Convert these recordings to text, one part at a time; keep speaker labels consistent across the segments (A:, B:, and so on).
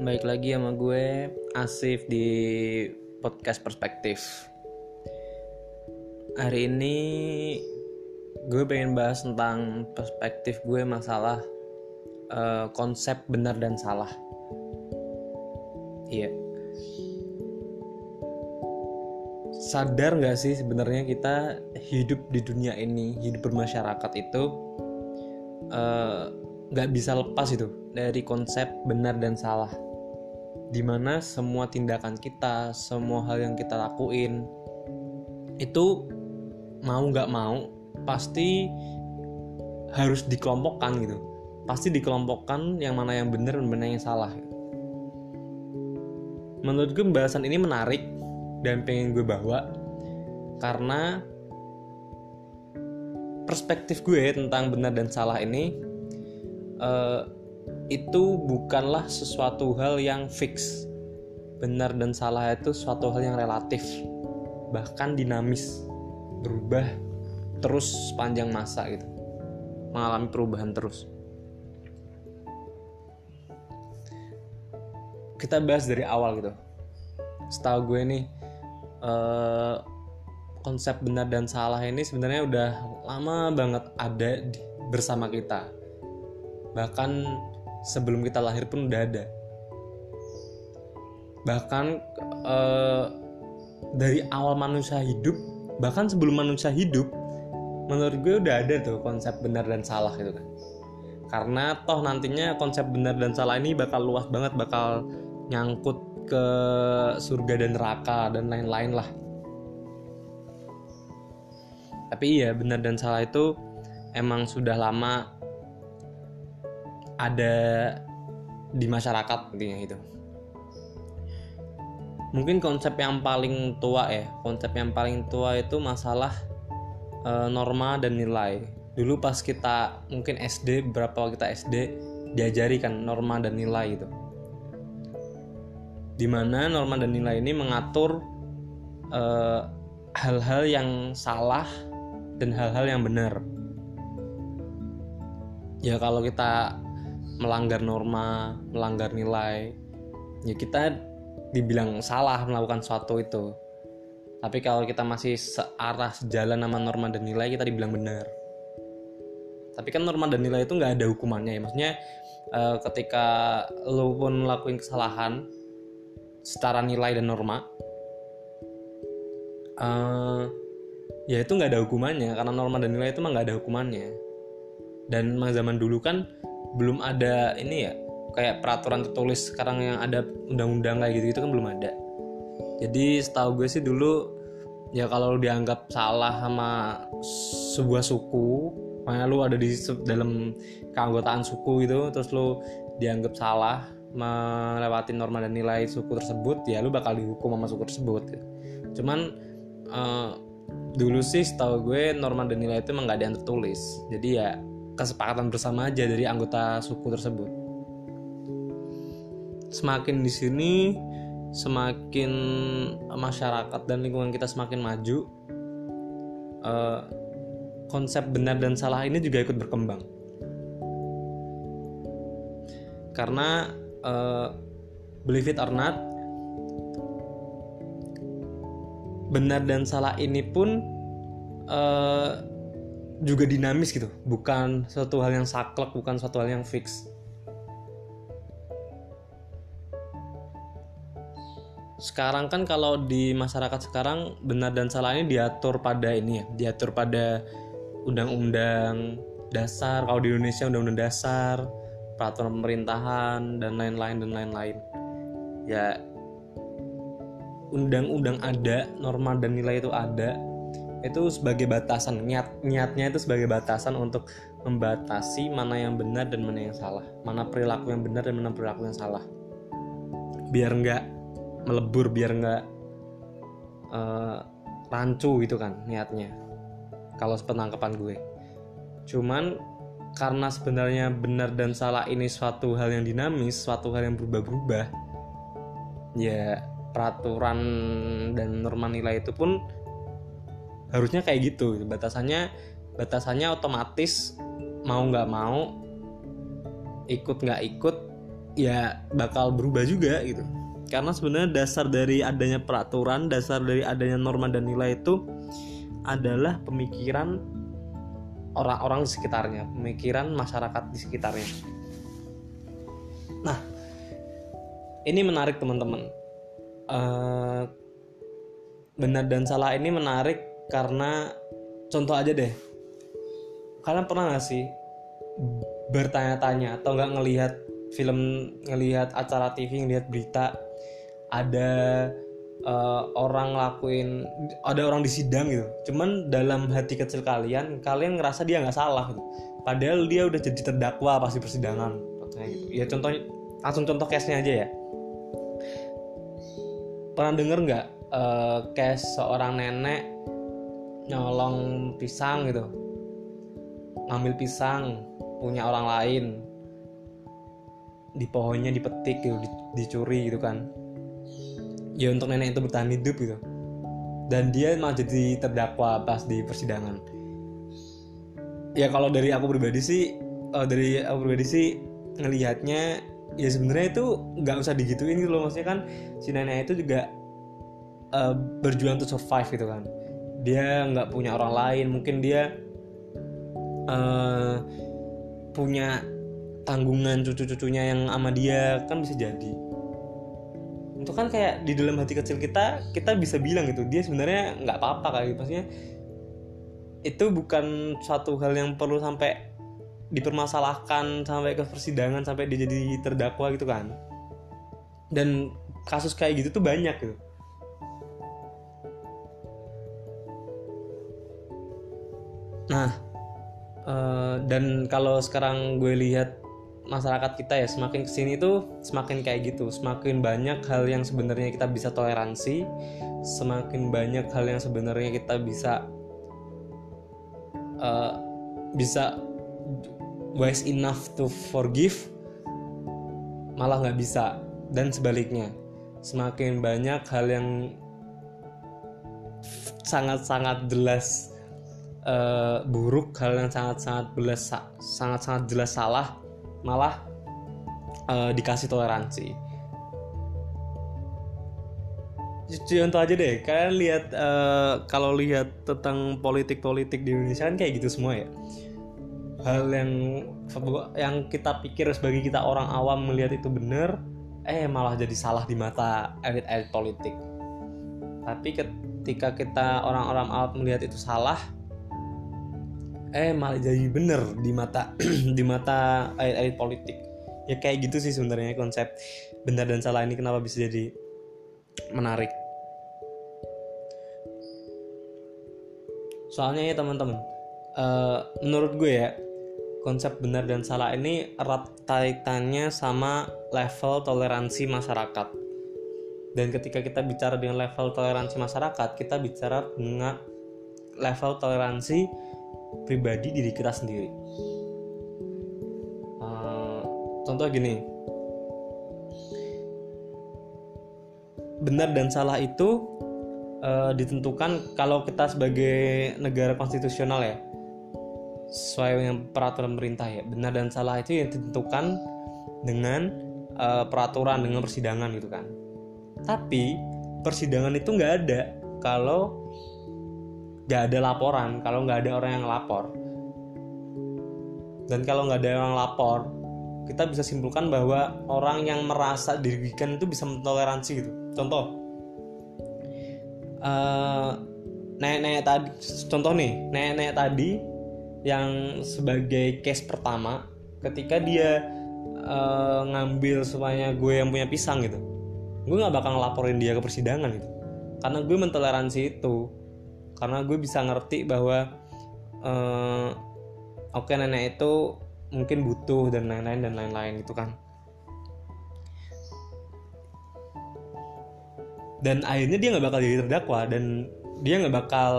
A: Baik lagi sama gue Asif di podcast perspektif. Hari ini gue pengen bahas tentang perspektif gue masalah uh, konsep benar dan salah. Iya. Sadar gak sih sebenarnya kita hidup di dunia ini, hidup bermasyarakat itu uh, gak bisa lepas itu dari konsep benar dan salah di mana semua tindakan kita semua hal yang kita lakuin itu mau nggak mau pasti harus dikelompokkan gitu. Pasti dikelompokkan yang mana yang benar dan mana yang salah. Menurut gue pembahasan ini menarik dan pengen gue bawa karena perspektif gue tentang benar dan salah ini uh, itu bukanlah sesuatu hal yang fix. Benar dan salah itu suatu hal yang relatif, bahkan dinamis, berubah terus sepanjang masa gitu. Mengalami perubahan terus. Kita bahas dari awal gitu. Setahu gue nih eh, konsep benar dan salah ini sebenarnya udah lama banget ada di, bersama kita. Bahkan sebelum kita lahir pun udah ada. Bahkan uh, dari awal manusia hidup bahkan sebelum manusia hidup menurut gue udah ada tuh konsep benar dan salah gitu kan. Karena toh nantinya konsep benar dan salah ini bakal luas banget bakal nyangkut ke surga dan neraka dan lain-lain lah. Tapi iya benar dan salah itu emang sudah lama ada di masyarakat intinya itu mungkin konsep yang paling tua ya konsep yang paling tua itu masalah e, norma dan nilai. Dulu pas kita mungkin SD berapa kita SD diajari kan norma dan nilai itu di mana norma dan nilai ini mengatur eh, hal-hal e, yang salah dan hal-hal yang benar. Ya kalau kita melanggar norma, melanggar nilai, ya kita dibilang salah melakukan suatu itu. Tapi kalau kita masih searah sejalan sama norma dan nilai, kita dibilang benar. Tapi kan norma dan nilai itu nggak ada hukumannya ya. Maksudnya eh, ketika lo pun melakukan kesalahan secara nilai dan norma, uh, ya itu nggak ada hukumannya karena norma dan nilai itu mah nggak ada hukumannya. Dan zaman dulu kan belum ada ini ya kayak peraturan tertulis sekarang yang ada undang-undang kayak gitu gitu kan belum ada. Jadi setahu gue sih dulu ya kalau dianggap salah sama sebuah suku makanya lu ada di dalam keanggotaan suku gitu terus lu dianggap salah melewati norma dan nilai suku tersebut ya lu bakal dihukum sama suku tersebut. Cuman uh, dulu sih setahu gue norma dan nilai itu emang gak ada yang tertulis. Jadi ya kesepakatan bersama aja dari anggota suku tersebut. Semakin di sini, semakin masyarakat dan lingkungan kita semakin maju, uh, konsep benar dan salah ini juga ikut berkembang. Karena uh, believe it or not, benar dan salah ini pun uh, juga dinamis gitu. Bukan suatu hal yang saklek bukan suatu hal yang fix. Sekarang kan kalau di masyarakat sekarang benar dan salah ini diatur pada ini ya. Diatur pada undang-undang dasar. Kalau di Indonesia undang-undang dasar peraturan pemerintahan dan lain-lain dan lain-lain. Ya undang-undang ada norma dan nilai itu ada itu sebagai batasan niat niatnya itu sebagai batasan untuk membatasi mana yang benar dan mana yang salah. Mana perilaku yang benar dan mana perilaku yang salah. Biar nggak melebur biar nggak uh, rancu gitu kan niatnya. Kalau sepenangkapan gue. Cuman karena sebenarnya benar dan salah ini suatu hal yang dinamis suatu hal yang berubah-berubah ya peraturan dan norma nilai itu pun harusnya kayak gitu batasannya batasannya otomatis mau nggak mau ikut nggak ikut ya bakal berubah juga gitu. Karena sebenarnya dasar dari adanya peraturan dasar dari adanya norma dan nilai itu adalah pemikiran orang-orang di sekitarnya pemikiran masyarakat di sekitarnya. Nah ini menarik teman-teman. Uh, benar dan salah ini menarik karena contoh aja deh. Kalian pernah gak sih bertanya-tanya atau nggak ngelihat film ngelihat acara TV ngelihat berita ada uh, orang lakuin ada orang di sidang gitu. Cuman dalam hati kecil kalian kalian ngerasa dia nggak salah gitu. Padahal dia udah jadi terdakwa pasti persidangan. Gitu. Ya contoh langsung contoh case nya aja ya. Pernah denger nggak uh, case seorang nenek nyolong pisang gitu. Ngambil pisang punya orang lain. Di pohonnya dipetik gitu dicuri gitu kan. Ya untuk nenek itu bertahan hidup gitu. Dan dia malah jadi terdakwa pas di persidangan. Ya kalau dari aku pribadi sih uh, dari aku pribadi sih ngelihatnya ya sebenarnya itu nggak usah digituin gitu loh. Maksudnya kan si nenek itu juga uh, berjuang untuk survive gitu kan dia nggak punya orang lain. Mungkin dia uh, punya tanggungan cucu-cucunya yang sama dia kan bisa jadi. Itu kan kayak di dalam hati kecil kita kita bisa bilang gitu dia sebenarnya nggak apa-apa kayak gitu. Maksudnya itu bukan suatu hal yang perlu sampai dipermasalahkan sampai ke persidangan sampai dia jadi terdakwa gitu kan. Dan kasus kayak gitu tuh banyak gitu nah uh, dan kalau sekarang gue lihat masyarakat kita ya semakin ke sini tuh semakin kayak gitu. Semakin banyak hal yang sebenarnya kita bisa toleransi semakin banyak hal yang sebenarnya kita bisa uh, bisa wise enough to forgive malah nggak bisa. Dan sebaliknya semakin banyak hal yang sangat-sangat jelas uh, buruk hal yang sangat-sangat jelas sangat-sangat jelas salah malah uh, dikasih toleransi. Contoh aja deh. Kalian lihat uh, kalau lihat tentang politik-politik di Indonesia kan kayak gitu semua ya. Hal yang yang kita pikir sebagai kita orang awam melihat itu benar eh malah jadi salah di mata elit-elit politik. Tapi ketika kita orang-orang awam melihat itu salah eh malah jadi bener di mata di mata elit-elit politik. Ya kayak gitu sih sebenarnya konsep benar dan salah ini kenapa bisa jadi menarik. Soalnya ya teman-teman uh, menurut gue ya konsep benar dan salah ini erat kaitannya sama level toleransi masyarakat. Dan ketika kita bicara dengan level toleransi masyarakat kita bicara dengan level toleransi pribadi diri kita sendiri? Uh, contoh gini. Benar dan salah itu uh, ditentukan kalau kita sebagai negara konstitusional ya. Sesuai dengan peraturan pemerintah ya. Benar dan salah itu yang ditentukan dengan uh, peraturan dengan persidangan gitu kan. Tapi persidangan itu nggak ada kalau nggak ada laporan kalau nggak ada orang yang lapor. Dan kalau nggak ada orang lapor kita bisa simpulkan bahwa orang yang merasa dirugikan itu bisa mentoleransi gitu. Contoh uh, nenek-nenek tadi contoh nih nenek-nenek tadi yang sebagai case pertama ketika dia uh, ngambil supaya gue yang punya pisang gitu gue nggak bakal ngelaporin dia ke persidangan gitu. Karena gue mentoleransi itu karena gue bisa ngerti bahwa uh, oke okay, nenek itu mungkin butuh dan lain-lain dan lain-lain gitu kan. Dan akhirnya dia nggak bakal jadi terdakwa dan dia nggak bakal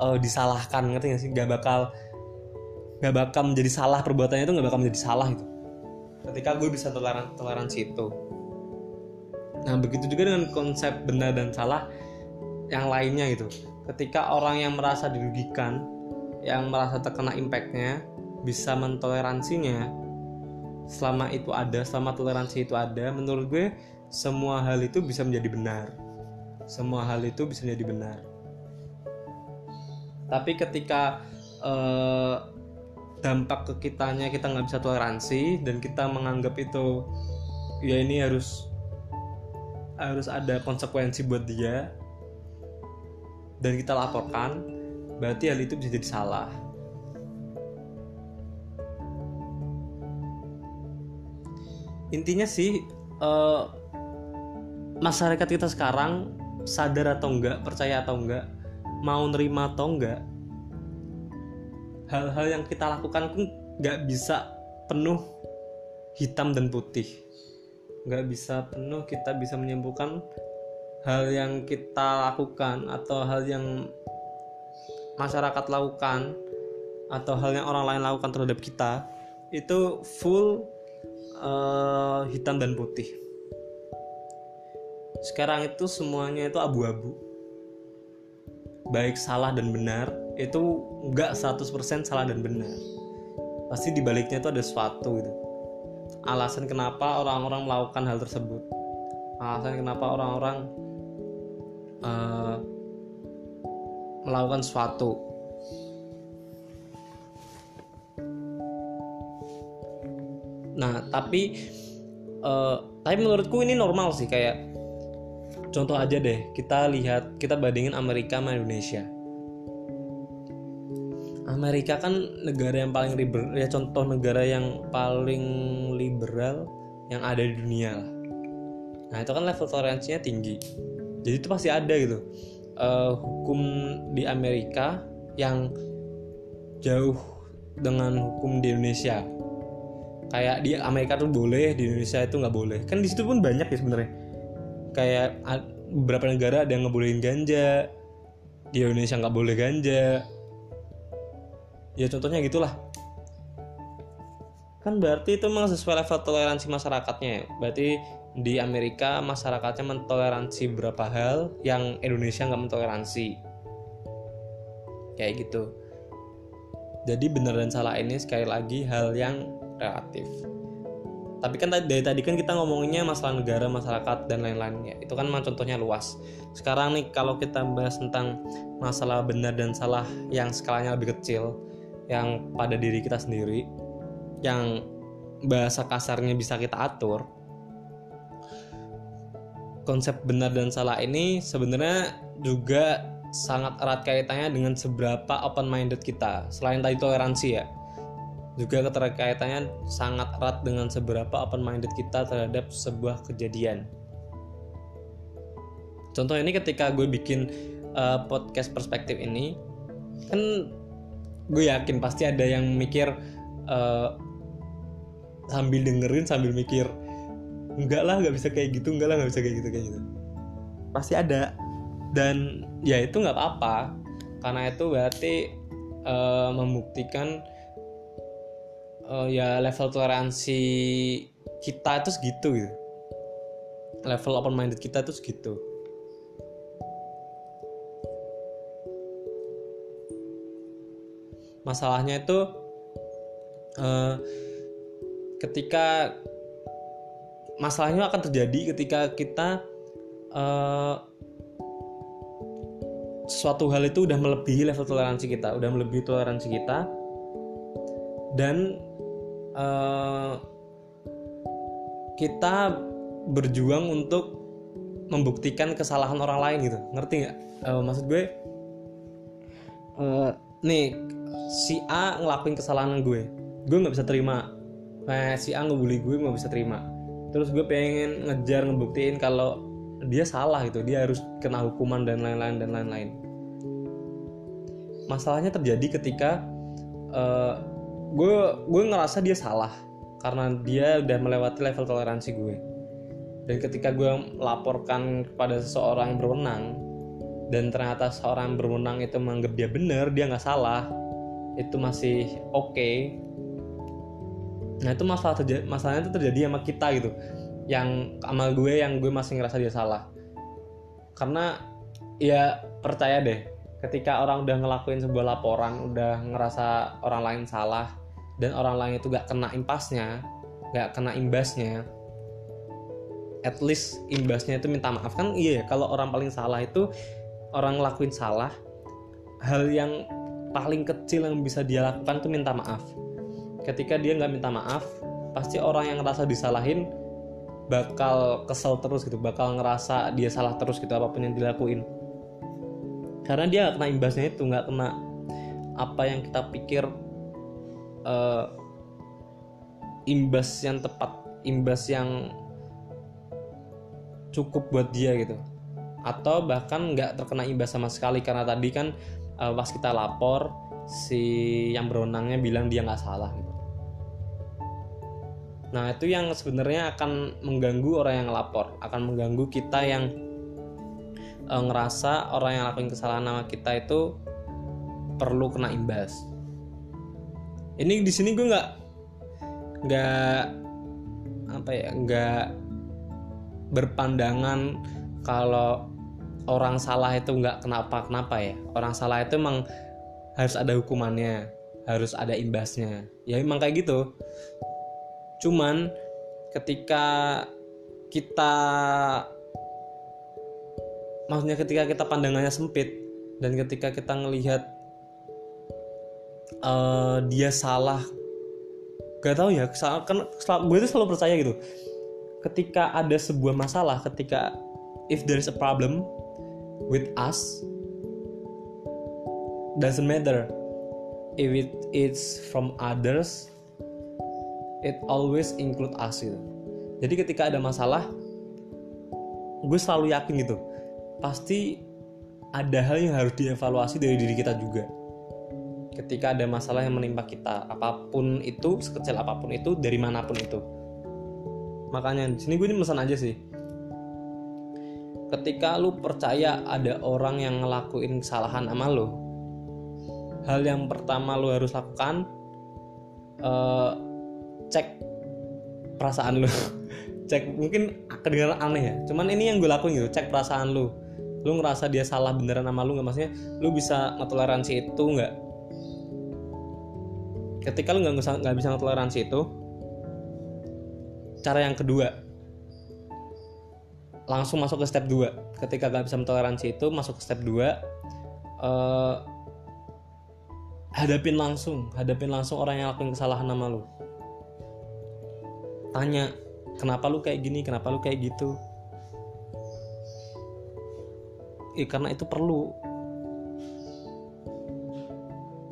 A: uh, disalahkan ngerti gak sih? Nggak bakal nggak bakal menjadi salah perbuatannya itu nggak bakal menjadi salah itu ketika gue bisa toleran toleransi itu. Nah begitu juga dengan konsep benar dan salah yang lainnya gitu ketika orang yang merasa dirugikan yang merasa terkena impactnya bisa mentoleransinya selama itu ada selama toleransi itu ada menurut gue semua hal itu bisa menjadi benar. Semua hal itu bisa menjadi benar. Tapi ketika eh, dampak ke kitanya kita nggak bisa toleransi dan kita menganggap itu ya ini harus harus ada konsekuensi buat dia dan kita laporkan berarti hal itu bisa jadi salah. Intinya sih uh, masyarakat kita sekarang sadar atau enggak percaya atau enggak mau nerima atau enggak hal-hal yang kita lakukan pun nggak bisa penuh hitam dan putih. Nggak bisa penuh kita bisa menyembuhkan hal yang kita lakukan atau hal yang masyarakat lakukan atau hal yang orang lain lakukan terhadap kita itu full uh, hitam dan putih. Sekarang itu semuanya itu abu-abu. Baik salah dan benar itu enggak 100% salah dan benar. Pasti dibaliknya itu ada sesuatu gitu. Alasan kenapa orang-orang melakukan hal tersebut. Alasan kenapa orang-orang uh, melakukan sesuatu nah tapi uh, tapi menurutku ini normal sih kayak contoh aja deh kita lihat kita bandingin Amerika sama Indonesia. Amerika kan negara yang paling liberal ya contoh negara yang paling liberal yang ada di dunia lah. Nah itu kan level toleransinya tinggi jadi itu pasti ada gitu. Uh, hukum di Amerika yang jauh dengan hukum di Indonesia. Kayak di Amerika tuh boleh di Indonesia itu nggak boleh. Kan di situ pun banyak ya sebenarnya. Kayak beberapa negara ada yang ngebolehin ganja. Di Indonesia nggak boleh ganja. Ya contohnya gitulah kan berarti itu memang sesuai level toleransi masyarakatnya ya. berarti di Amerika masyarakatnya mentoleransi beberapa hal yang Indonesia nggak mentoleransi? Kayak gitu. Jadi benar dan salah ini sekali lagi hal yang relatif. Tapi kan dari tadi kan kita ngomonginnya masalah negara masyarakat dan lain-lainnya. Itu kan memang contohnya luas. Sekarang nih kalau kita bahas tentang masalah benar dan salah yang skalanya lebih kecil yang pada diri kita sendiri yang bahasa kasarnya bisa kita atur konsep benar dan salah ini sebenarnya juga sangat erat kaitannya dengan seberapa open minded kita selain tadi toleransi ya juga keterkaitannya sangat erat dengan seberapa open minded kita terhadap sebuah kejadian. Contoh ini ketika gue bikin uh, podcast perspektif ini, kan gue yakin pasti ada yang mikir uh, sambil dengerin sambil mikir enggak lah nggak bisa kayak gitu enggak lah nggak bisa kayak gitu kayak gitu. Pasti ada. Dan ya itu nggak apa-apa. Karena itu berarti uh, membuktikan uh, ya level toleransi kita itu segitu gitu. Level open minded kita itu segitu. Masalahnya itu uh, ketika masalahnya akan terjadi ketika kita uh, suatu hal itu udah melebihi level toleransi kita, udah melebihi toleransi kita, dan uh, kita berjuang untuk membuktikan kesalahan orang lain gitu. Ngerti nggak? Uh, maksud gue uh, nih si A ngelakuin kesalahan gue gue nggak bisa terima nah si A ngebully gue nggak bisa terima. Terus gue pengen ngejar ngebuktiin kalau dia salah gitu. Dia harus kena hukuman dan lain-lain dan lain-lain. Masalahnya terjadi ketika uh, gue gue ngerasa dia salah. Karena dia udah melewati level toleransi gue. Dan ketika gue melaporkan kepada seseorang berwenang dan ternyata seorang berwenang itu menganggap dia benar dia nggak salah itu masih oke. okay. Nah itu masalah terjadi masalahnya itu terjadi sama kita gitu. Yang sama gue yang gue masih ngerasa dia salah. Karena ya percaya deh ketika orang udah ngelakuin sebuah laporan udah ngerasa orang lain salah dan orang lain itu gak kena impasnya nggak kena imbasnya at least imbasnya itu minta maaf. Kan iya ya, kalau orang paling salah itu orang ngelakuin salah hal yang paling kecil yang bisa dia lakukan itu minta maaf ketika dia nggak minta maaf pasti orang yang ngerasa disalahin bakal kesel terus gitu bakal ngerasa dia salah terus gitu apa pun yang dilakuin. Karena dia nggak kena imbasnya itu nggak kena apa yang kita pikir uh, imbas yang tepat imbas yang cukup buat dia gitu. Atau bahkan nggak terkena imbas sama sekali karena tadi kan uh, pas kita lapor si yang berwenangnya bilang dia nggak salah gitu nah itu yang sebenarnya akan mengganggu orang yang lapor. Akan mengganggu kita yang uh, ngerasa orang yang lakuin kesalahan sama kita itu perlu kena imbas. Ini di sini gue nggak nggak apa ya nggak berpandangan kalau orang salah itu nggak kenapa kenapa ya. Orang salah itu emang harus ada hukumannya harus ada imbasnya. Ya emang kayak gitu cuman ketika kita maksudnya ketika kita pandangannya sempit dan ketika kita ngelihat uh, dia salah gak tau ya kan gue itu selalu percaya gitu. Ketika ada sebuah masalah ketika if there is a problem with us doesn't matter. If it is from others it always include us gitu. jadi ketika ada masalah gue selalu yakin gitu pasti ada hal yang harus dievaluasi dari diri kita juga. Ketika ada masalah yang menimpa kita apa pun itu sekecil apa pun itu dari mana pun itu. Makanya di sini gue ini pesan aja sih. Ketika lu percaya ada orang yang ngelakuin kesalahan sama lu hal yang pertama lu harus lakukan uh, cek perasaan lu. Cek mungkin kedengaran aneh ya. Cuman ini yang gue lakuin gitu cek perasaan lu. Lu ngerasa dia salah beneran sama lu nggak? Maksudnya lu bisa ngetoleransi itu nggak? Ketika lu nggak nggak bisa ngetoleransi itu cara yang kedua langsung masuk ke step 2 ketika gak bisa mentoleransi itu masuk ke step 2 uh, eh, hadapin langsung hadapin langsung orang yang lakuin kesalahan sama lu tanya kenapa lu kayak gini? Kenapa lu kayak gitu? Eh, karena itu perlu.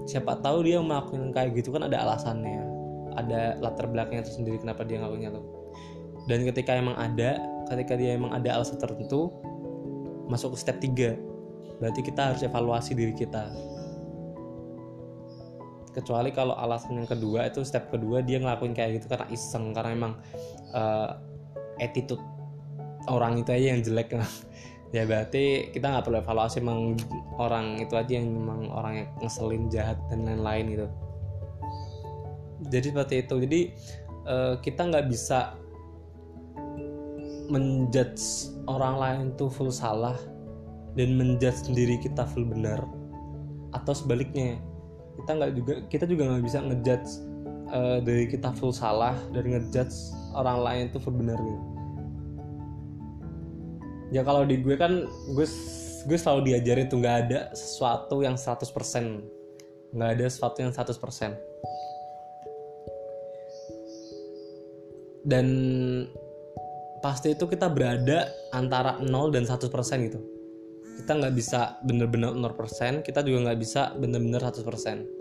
A: Siapa tahu dia melakukan kayak gitu kan ada alasannya. Ada latar belakangnya tersendiri kenapa dia ngelakuinnya tuh. Dan ketika emang ada ketika dia emang ada alasan tertentu masuk ke step 3 berarti kita harus evaluasi diri kita kecuali kalau alasan yang kedua itu step kedua dia ngelakuin kayak gitu karena iseng karena emang uh, attitude orang itu aja yang jelek. Ya berarti kita nggak perlu evaluasi emang orang itu aja yang memang orang yang ngeselin jahat dan lain-lain gitu. Jadi seperti itu. Jadi uh, kita nggak bisa menjudge orang lain tuh full salah dan menjudge sendiri kita full benar. Atau sebaliknya kita nggak juga kita juga nggak bisa ngejudge uh, dari kita full salah dari ngejudge orang lain tuh benar gitu. Ya kalau di gue kan gue gue selalu diajarin tuh nggak ada sesuatu yang 100% nggak ada sesuatu yang 100% dan pasti itu kita berada antara 0 dan 100% gitu. Kita nggak bisa bener-bener 0% kita juga nggak bisa bener-bener 100%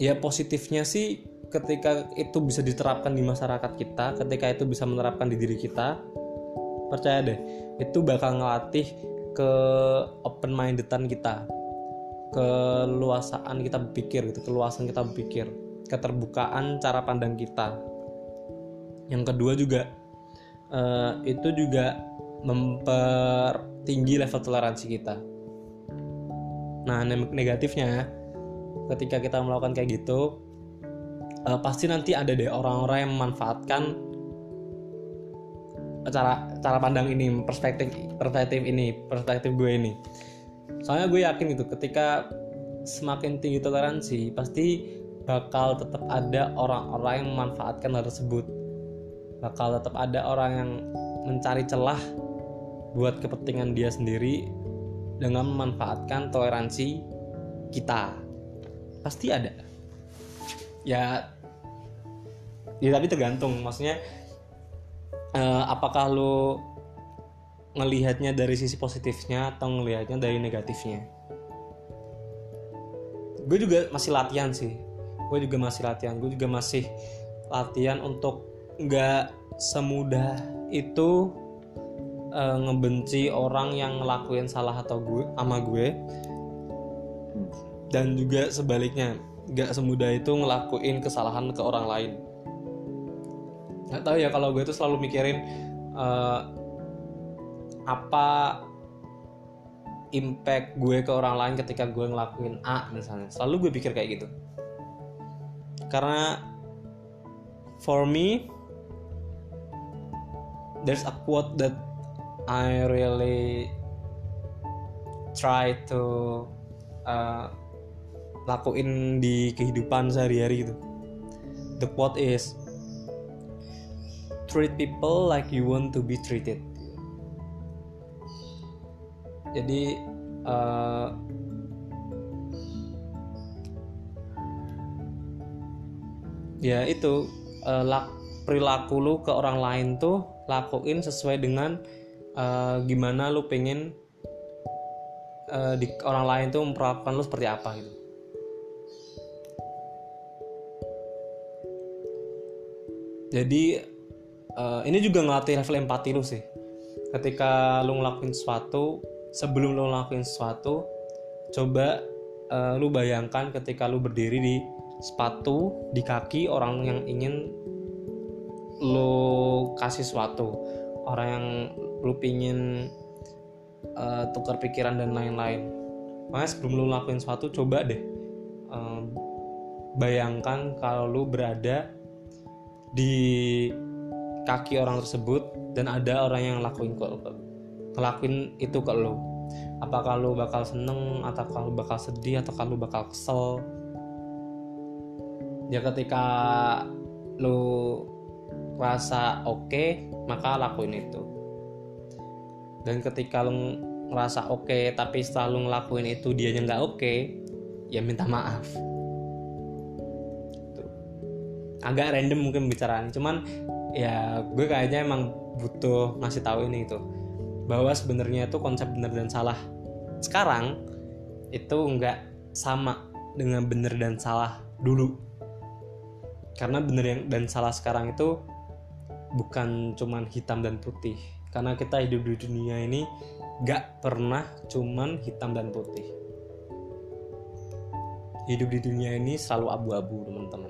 A: ya positifnya sih ketika itu bisa diterapkan di masyarakat kita ketika itu bisa menerapkan di diri kita percaya deh itu bakal ngelatih ke open mindedan kita keluasaan kita berpikir gitu keluasan kita berpikir keterbukaan cara pandang kita. Yang kedua juga uh, itu juga mempertinggi level toleransi kita. Nah negatifnya ketika kita melakukan kayak gitu uh, pasti nanti ada deh orang-orang yang memanfaatkan cara cara pandang ini perspektif perspektif ini perspektif gue ini. Soalnya gue yakin gitu ketika semakin tinggi toleransi pasti bakal tetap ada orang-orang yang memanfaatkan hal tersebut. Bakal tetap ada orang yang mencari celah buat kepentingan dia sendiri dengan memanfaatkan toleransi kita pasti ada. Ya ya tapi tergantung. Maksudnya eh, apakah lo ngelihatnya dari sisi positifnya atau ngelihatnya dari negatifnya? Gue juga masih latihan sih. Gue juga masih latihan. Gue juga masih latihan untuk nggak semudah itu uh, ngebenci orang yang ngelakuin salah atau gue sama gue dan juga sebaliknya nggak semudah itu ngelakuin kesalahan ke orang lain. Nggak tahu ya kalau gue tuh selalu mikirin uh, apa impact gue ke orang lain ketika gue ngelakuin A misalnya. Selalu gue pikir kayak gitu. Karena for me there's a quote that I really try to uh, lakuin di kehidupan sehari-hari gitu. The quote is treat people like you want to be treated. Jadi uh, ya itu uh, lak, perilaku lu ke orang lain tuh lakuin sesuai dengan uh, gimana lu pengen uh, di orang lain tuh memperlakukan lu seperti apa gitu jadi uh, ini juga ngelatih level empati lu sih. Ketika lu ngelakuin sesuatu sebelum lu ngelakuin sesuatu coba uh, lu bayangkan ketika lu berdiri di sepatu di kaki orang yang ingin lu kasih sesuatu. Orang yang lu pingin uh, tukar pikiran dan lain-lain. Makanya sebelum lu lakuin sesuatu coba deh um, bayangkan kalau lu berada di kaki orang tersebut dan ada orang yang lakuin ke ngelakuin itu ke lu apakah lu bakal seneng atau kalau bakal sedih atau kalau bakal kesel? Ya ketika lu rasa oke okay, maka lakuin itu. Dan ketika lu ngerasa oke okay, tapi setelah lu ngelakuin itu dia nggak oke okay, ya minta maaf. Agak random mungkin bicaraan cuman ya gue kayaknya emang butuh ngasih tahu ini itu bahwa sebenarnya itu konsep benar dan salah. Sekarang itu nggak sama dengan benar dan salah dulu. Karena benar dan salah sekarang itu bukan cuman hitam dan putih. Karena kita hidup di dunia ini gak pernah cuman hitam dan putih. Hidup di dunia ini selalu abu-abu teman-teman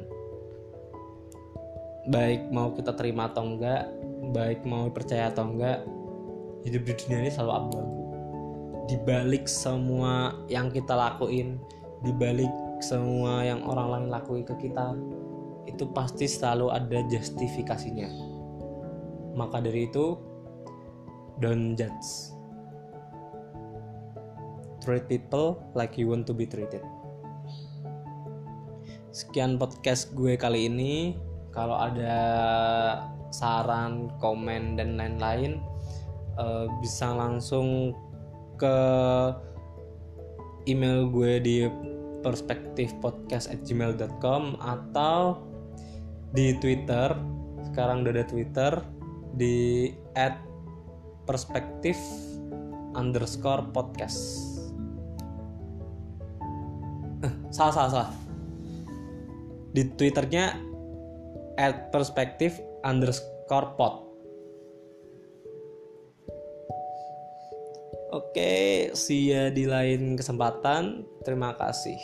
A: baik mau kita terima atau enggak baik mau percaya atau enggak hidup di dunia ini selalu abu-abu dibalik semua yang kita lakuin dibalik semua yang orang lain lakuin ke kita itu pasti selalu ada justifikasinya. Maka dari itu don't judge. Treat people like you want to be treated. Sekian podcast gue kali ini kalau ada saran komen dan lain-lain uh, bisa langsung ke email gue di perspektifpodcast@gmail.com atau di Twitter sekarang udah ada Twitter di @perspektif underscore podcast. Eh, salah salah salah. Di twitternya at perspektif underscore pod oke see ya di lain kesempatan. Terima kasih